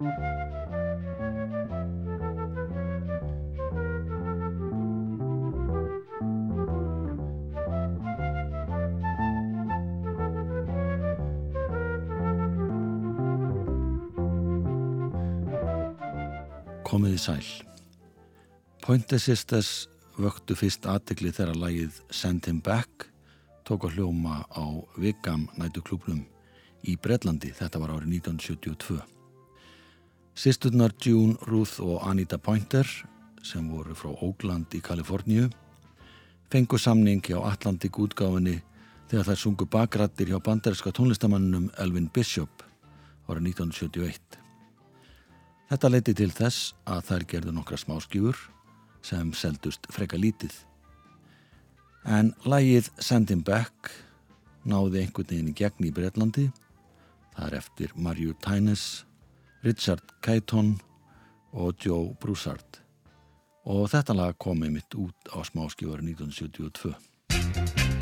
Komiði sæl. Pointer Sisters vöktu fyrst aðtegli þegar lagið Send Him Back tók að hljóma á Vigam nætuklúpnum í Breitlandi. Þetta var árið 1972. Sisturnar June, Ruth og Anita Pointer sem voru frá Oakland í Kaliforníu fengu samning hjá Atlantik útgáfinni þegar þær sungu bakrættir hjá banderska tónlistamannunum Elvin Bishop árið 1971. Þetta leiti til þess að þær gerðu nokkra smáskjúur sem seldust freka lítið. En lægið Send Him Back náði einhvern veginn í gegn í Breitlandi. Það er eftir Marju Tynes, Richard Caton og Joe Broussard. Og þetta lag komi mitt út á smáskjúar 1972.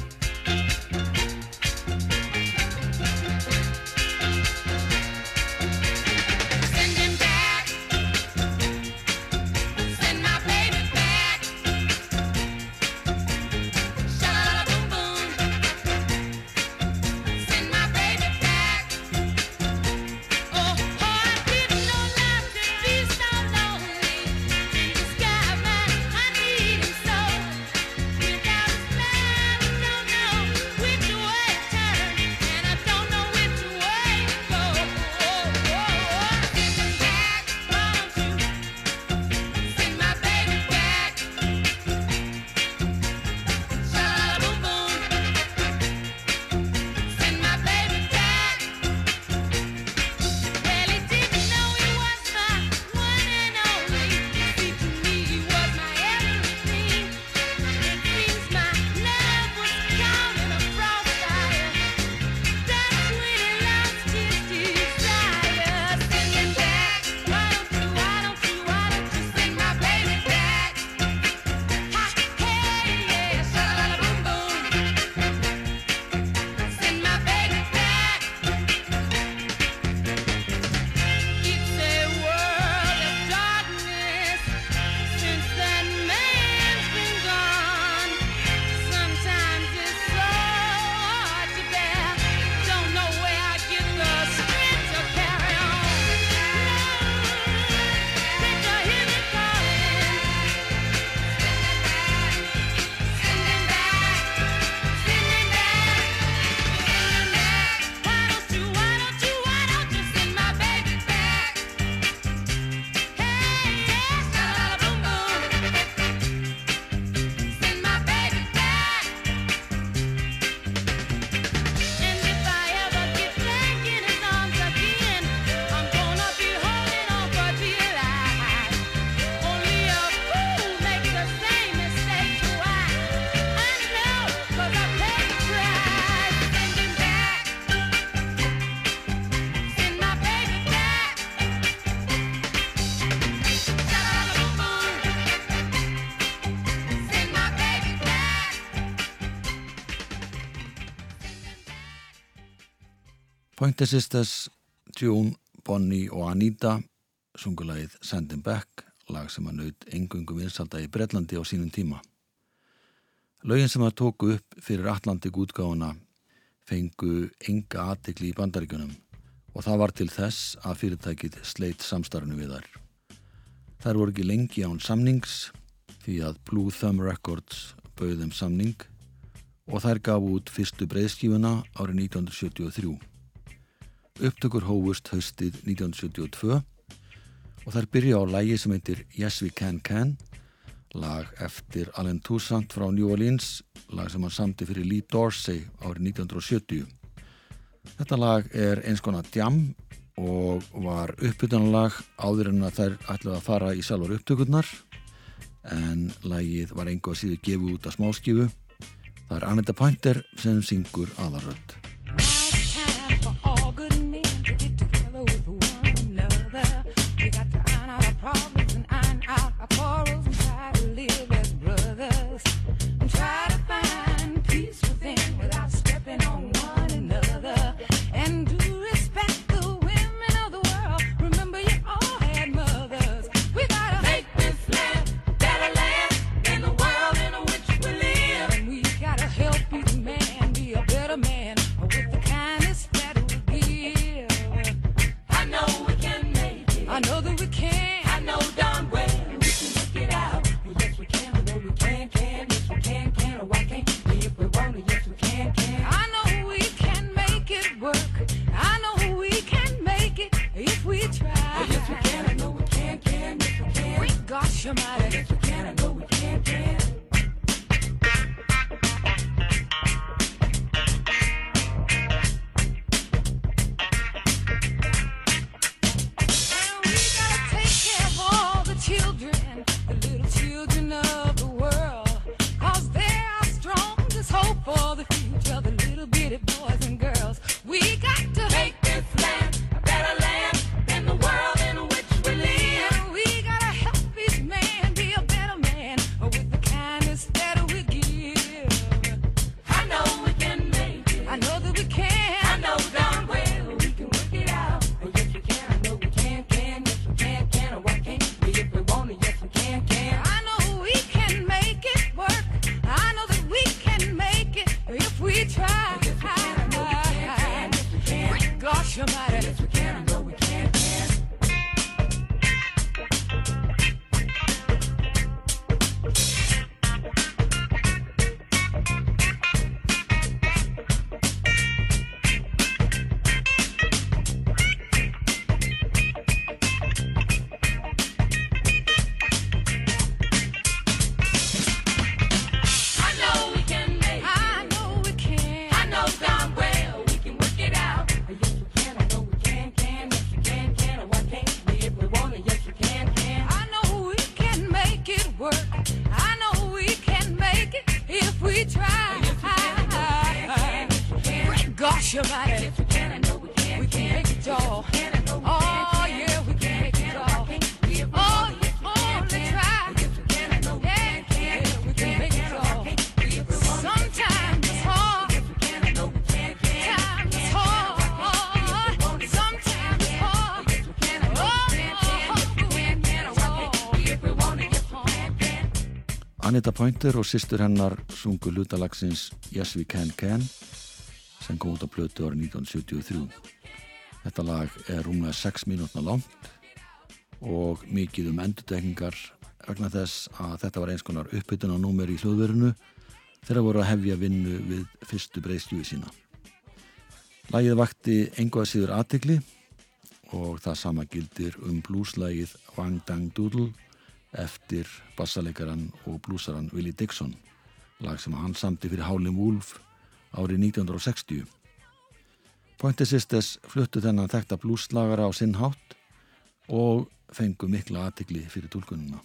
Pointer Sisters, June, Bonnie og Anita sungulagið Send Him Back lag sem að naut engungum vinsalda í Breitlandi á sínum tíma. Laugin sem að tóku upp fyrir Atlantik útgáfuna fengu enga aðtikli í bandaríkunum og það var til þess að fyrirtækið sleitt samstarfnu við þær. Þær voru ekki lengi án samnings því að Blue Thumb Records bauð þeim samning og þær gaf út fyrstu breyðskífuna árið 1973. Upptökur hófust haustið 1972 og þær byrja á lægi sem heitir Yes We Can Can lag eftir Alan Toussaint frá New Orleans lag sem hann samti fyrir Lee Dorsey árið 1970 Þetta lag er eins konar djam og var uppbytunarlag áður en að þær ætlaði að fara í sjálfur upptökurnar en lagið var enga síðu gefið út af smáskifu Það er Anita Pointer sem syngur aðaröld Anita Pointer og sýstur hennar sungu hlutalagsins Yes We Can Can sem kom út á blötu árið 1973. Þetta lag er rúmlega 6 mínútna langt og mikið um endutekningar vegna þess að þetta var eins konar uppbytun á númer í hljóðverinu þegar voru að hefja vinnu við fyrstu breyðstjúi sína. Lagið vakti engoða síður aðtegli og það sama gildir um blúslægið Wang Dang Doodle eftir bassalegaran og blúsaran Willie Dixon lag sem hann samti fyrir Howlin' Wolf árið 1960 Pointer Sisters fluttu þennan þekta blúslagara á sinn hátt og fengu mikla aðtikli fyrir tólkununa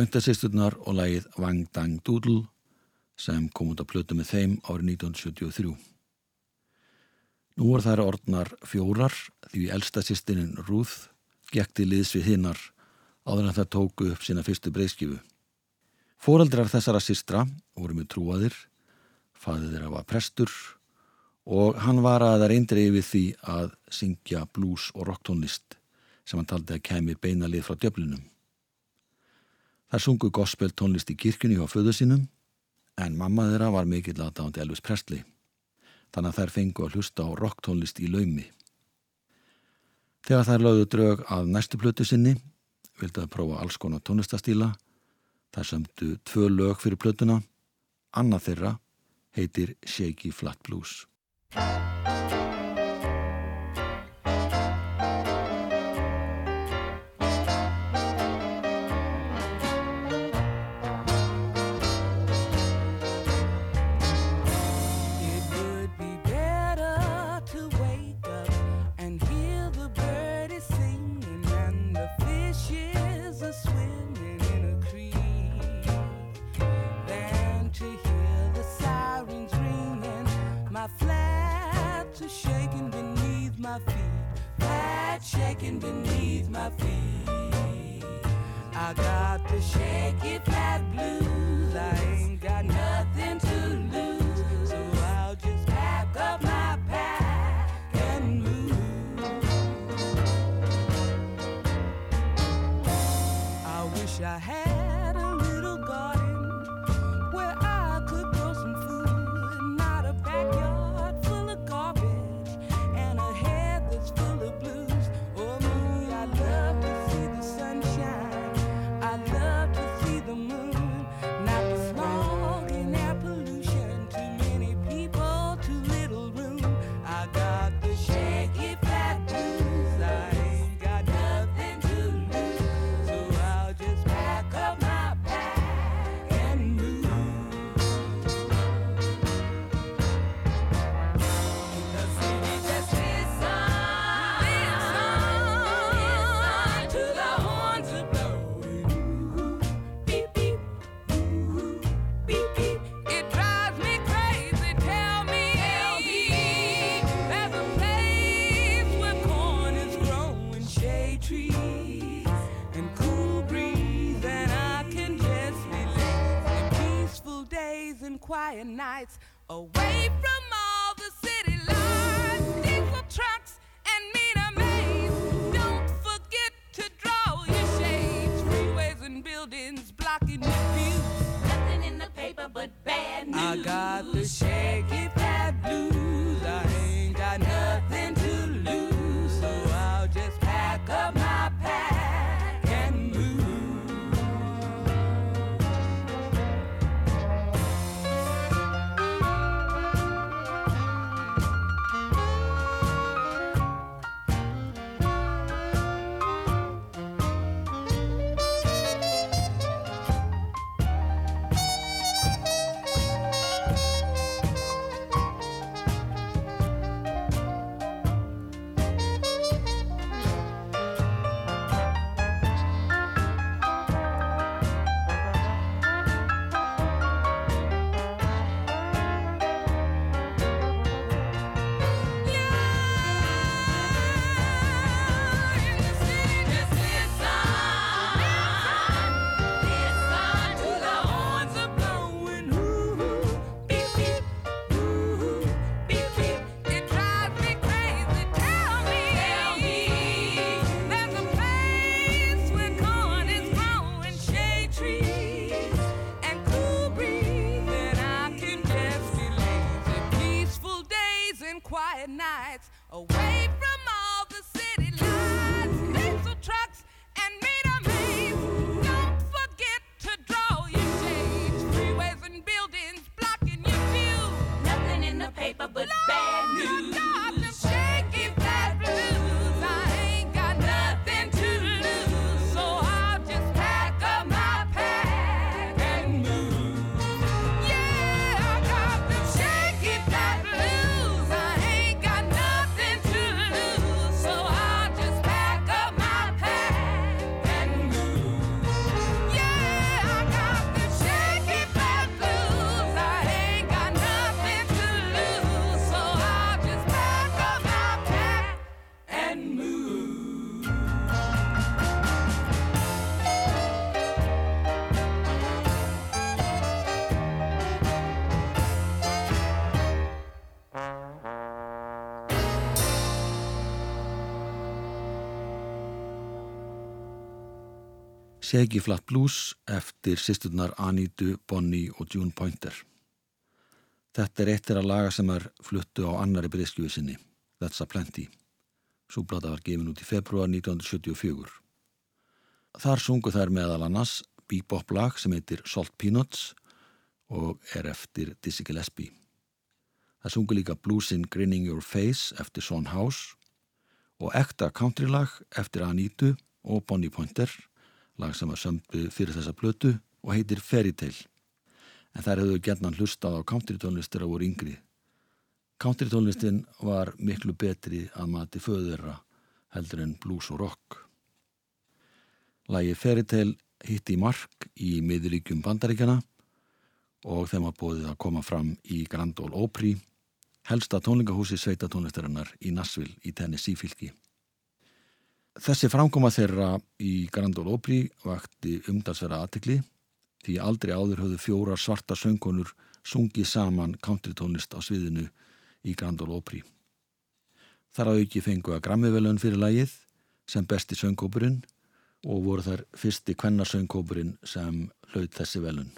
Pointasisturnar og lægið Wang Dang Doodle sem kom út að plötu með þeim árið 1973. Nú er þær orðnar fjórar því elsta sýstinin Ruth gekti liðs við hinnar áður en það tóku upp sína fyrstu breyðskifu. Fóraldrar þessara sýstra voru með trúaðir, fæðið þeirra var prestur og hann var að það reyndri yfir því að syngja blues og rocktónlist sem hann taldi að kemi beinalið frá djöflinum. Það sungu gospel tónlist í kirkjunni á föðu sínum en mamma þeirra var mikill aðdáðandi Elvis Presley þannig að þær fengu að hlusta á rocktónlist í laumi. Þegar þær lögðu drög að næstu plötu sinni vildi það prófa alls konar tónlistastíla þar sömdu tvö lög fyrir plötuna annað þeirra heitir Shaky Flat Blues. hand in lights Segi Flat Blues eftir sýsturnar Anitu, Bonnie og June Pointer. Þetta er eitt er að laga sem er fluttu á annari breyskjöfu sinni, That's a Plenty. Súblata var gefin út í februar 1974. Þar sungu þær meðal annars bebop lag sem heitir Salt Peanuts og er eftir Dizzy Gillespie. Það sungu líka bluesin Grinning Your Face eftir Son House og ekta country lag eftir Anitu og Bonnie Pointer, lag sem var sömbu fyrir þessa blötu og heitir Fairy Tale. En þær hefðu gerðan hlustað á country tónlistir að voru yngri. Country tónlistin var miklu betri að mati föðurra heldur en blues og rock. Lægi Fairy Tale hitti í mark í miðuríkjum bandaríkjana og þeim var bóðið að koma fram í Grand Ole Opry, helsta tónlingahúsi sveita tónlistarinnar í Nashville í Tennessee fylki. Þessi framkoma þeirra í Grand Ole Opry vakti umdalsverða aðtikli því aldrei áður höfðu fjóra svarta söngunur sungið saman country tónlist á sviðinu í Grand Ole Opry. Þar á auki fengu að grammiðvelun fyrir lagið sem besti söngkópurinn og voru þar fyrsti kvennarsöngkópurinn sem hlaut þessi velun.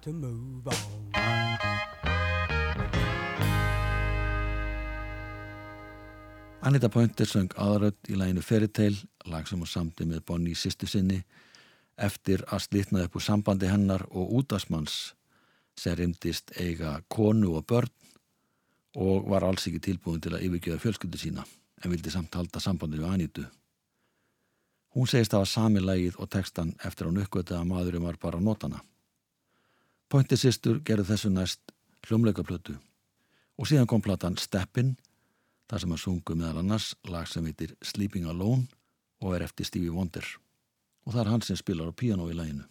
To move on. Anita Pointer söng aðrödd í læginu Fairytale, lag sem hún samti með Bonnie sýstu sinni, eftir að slitnaði upp úr sambandi hennar og útasmanns sem rimdist eiga konu og börn og var alls ekki tilbúin til að yfirgeða fjölskyldu sína en vildi samt halda sambandi við Anitu. Hún segist að hafa sami lagið og textan eftir að hún uppgötaði að maðurinn var bara nótana. Pointer sýstur gerði þessu næst hljómleikaplötu og síðan kom platan Steppin þar sem að sungu meðal annars lag sem heitir Sleeping Alone og er eftir Stevie Wonder og það er hann sem spilar á piano í laginu.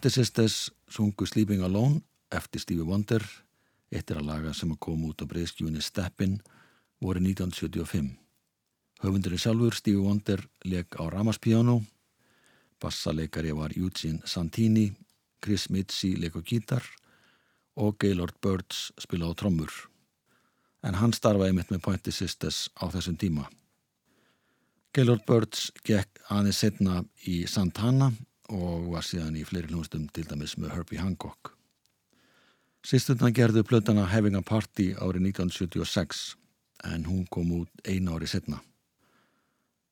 Pointer Sisters sungu Sleeping Alone eftir Stevie Wonder eittir að laga sem að koma út á breyðskjúinni Steppin voru 1975. Höfundurinn sjálfur Stevie Wonder leik á ramaspíjánu, bassaleikari var Eugene Santini, Chris Mitzi leik á gítar og Gaylord Birds spila á trommur. En hann starfaði mitt með Pointer Sisters á þessum tíma. Gaylord Birds gekk aðeins setna í Santana og var síðan í fleiri hljónstum til dæmis með Herbie Hancock. Sýsturna gerðu plötana Having a Party árið 1976 en hún kom út einu ári setna.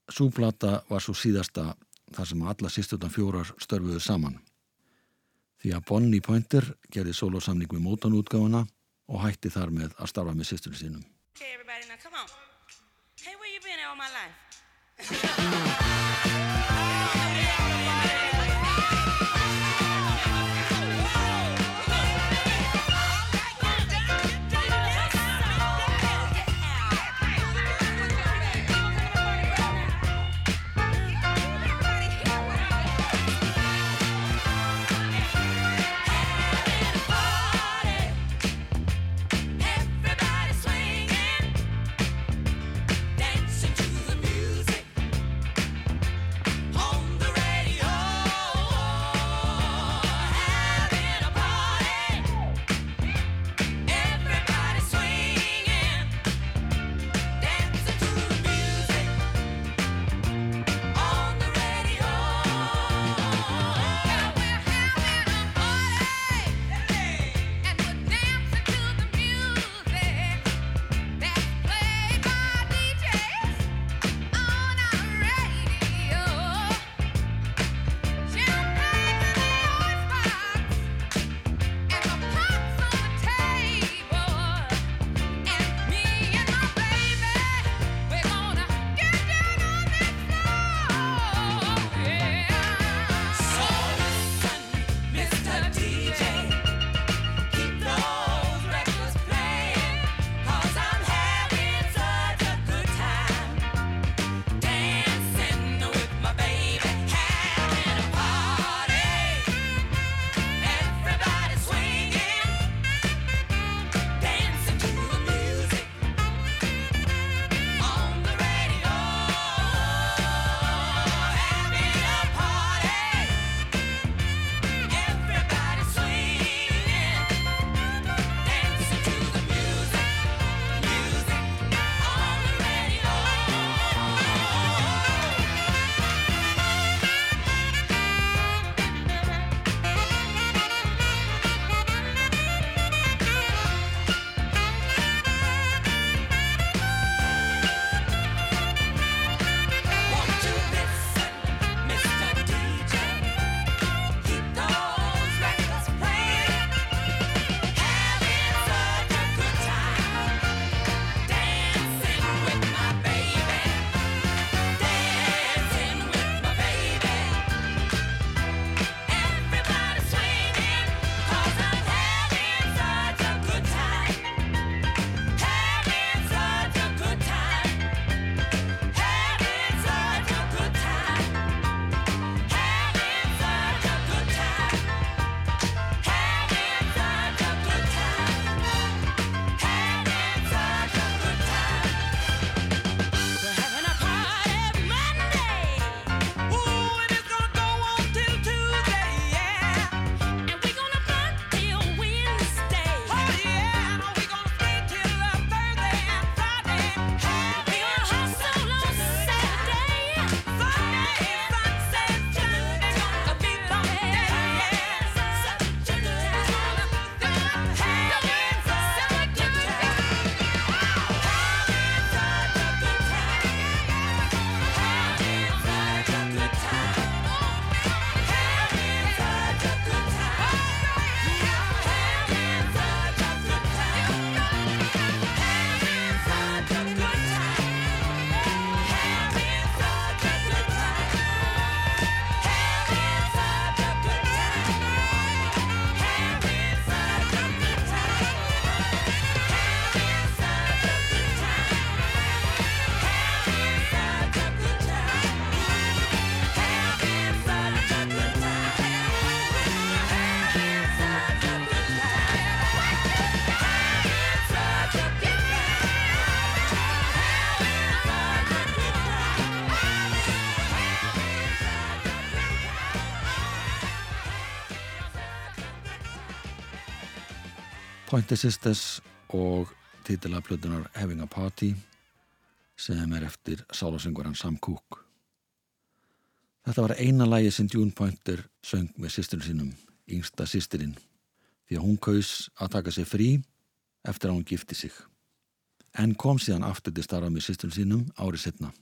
Súplata var svo síðasta þar sem alla sýsturna fjórar störfuðu saman. Því að Bonnie Pointer gerði solosamning með mótanútgáfuna og hætti þar með að starfa með sýsturnu sínum. Okay, Pointer Sisters og titila plötunar Having a Party sem er eftir sálasönguran Sam Cooke. Þetta var eina lægi sem June Pointer söng með sýsturinn sínum, yngsta sýstirinn, því að hún kaus að taka sig frí eftir að hún gifti sig. En kom síðan aftur til starfa með sýsturinn sínum árið setna.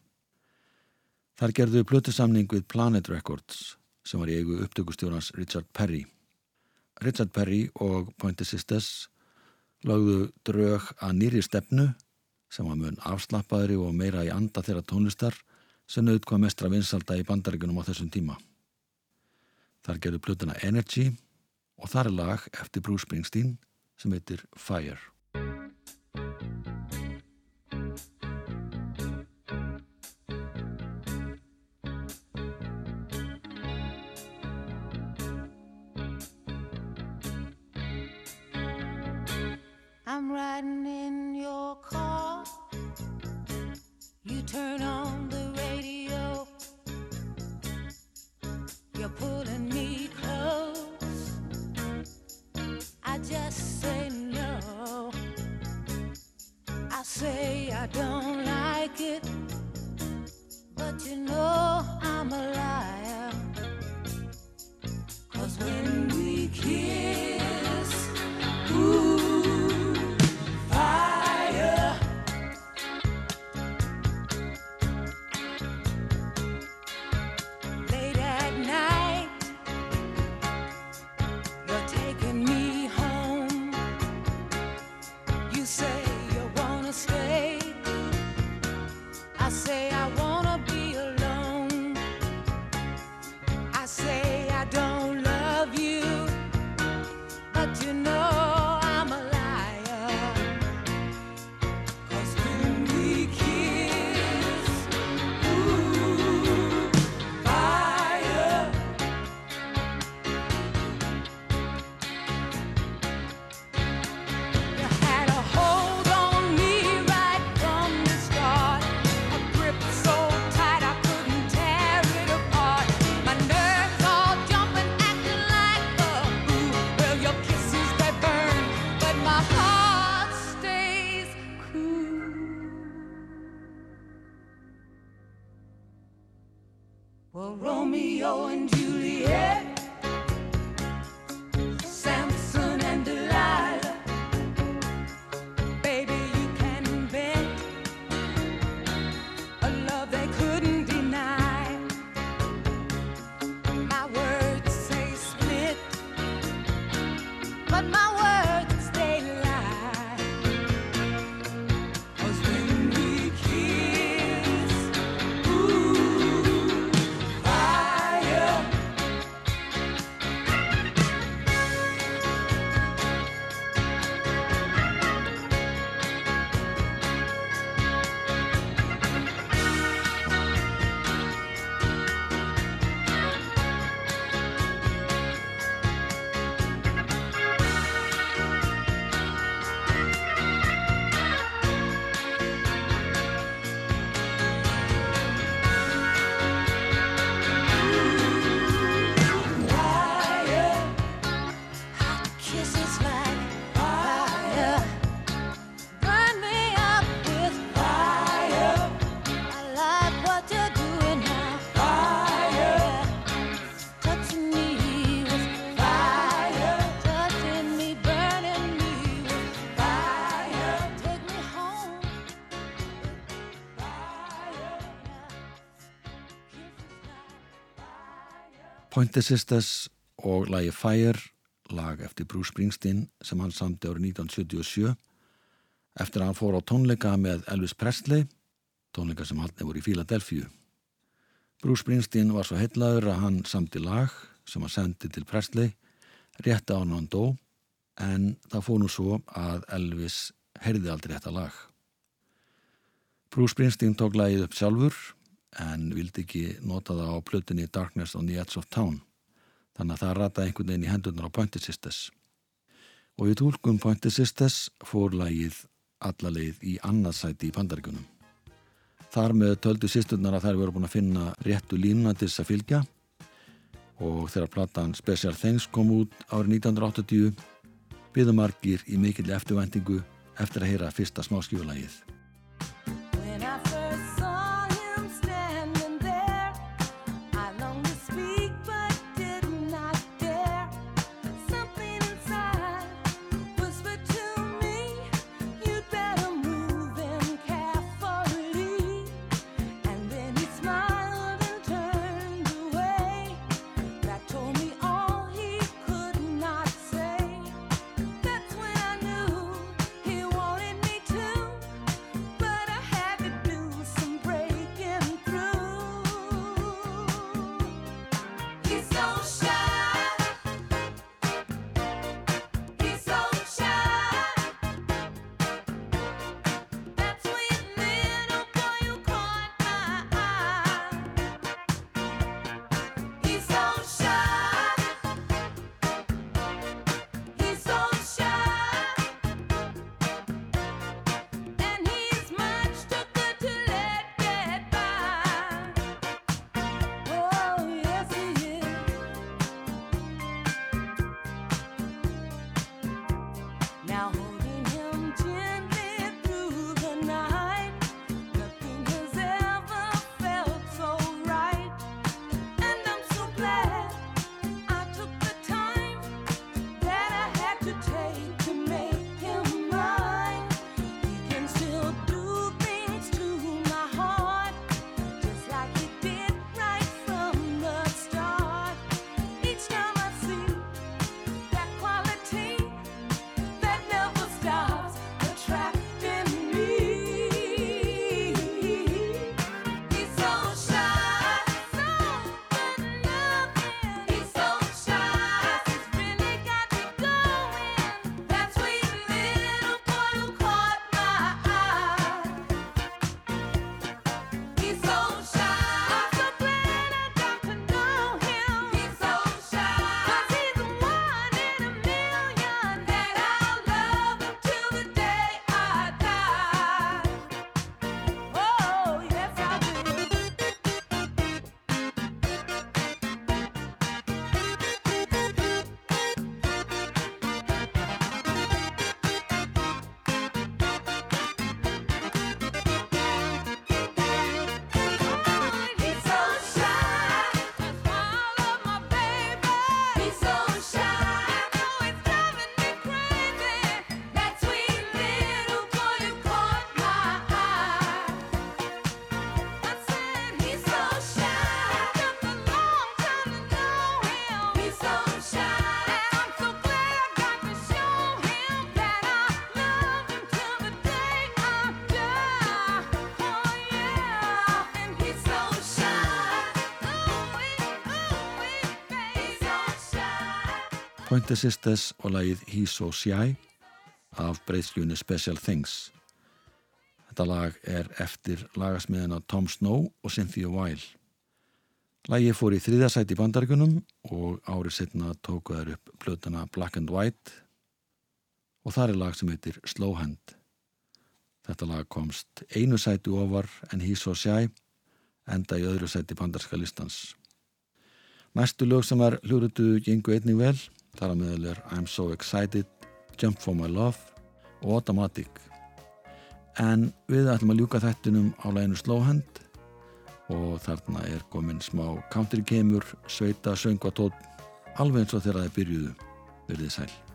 Þar gerðu plötusamning við Planet Records sem var í eigu upptökustjórnans Richard Perry. Richard Perry og Pointer Sisters lögðu drög að nýri stefnu sem var mun afslappaðri og meira í anda þeirra tónlistar sem naut hvað mestra vinsalda í bandaríkunum á þessum tíma. Þar gerðu plötuna Energy og þar er lag eftir Bruce Springsteen sem heitir Fire. I'm riding in your car. You turn on the radio. You're pulling me close. I just say no. I say I don't Pointer Sisters og lagi Fire, lag eftir Bruce Springsteen sem hann samti árið 1977 eftir að hann fór á tónleika með Elvis Presley, tónleika sem haldið voru í Philadelphia. Bruce Springsteen var svo heitlaður að hann samti lag sem hann sendi til Presley rétt á hann dó en það fór nú svo að Elvis heyrði aldrei þetta lag. Bruce Springsteen tók lagið upp sjálfur en vildi ekki nota það á plötinni Darkness on the Edge of Town. Þannig að það rataði einhvern veginn í hendunar á Pointer Sisters. Og við tólkum Pointer Sisters fór lagið allalegið í annarsæti í pandaríkunum. Þar með töldu sýsturnar að þær voru búin að finna réttu línandis að fylgja. Og þegar platan Special Things kom út árið 1980 byggðu margir í mikill eftirvæntingu eftir að heyra fyrsta smáskjúlagið Pointer Sisters og lagið He So Shy af breyðsljunni Special Things. Þetta lag er eftir lagasmiðina Tom Snow og Cynthia Weil. Lagið fór í þriðasæti í bandarikunum og árið setna tókuðar upp blötuna Black and White og þar er lag sem heitir Slow Hand. Þetta lag komst einu sæti ofar en He So Shy enda í öðru sæti bandarska listans. Næstu lög sem var hljúrutu gengu einnig vel Þar að meðal er I'm So Excited, Jump For My Love og Automatic. En við ætlum að ljúka þettinum á læginu Slowhand og þarna er komin smá country kemur, sveita, söngvatótt, alveg eins og þegar það er byrjuðu. Verðið sæl.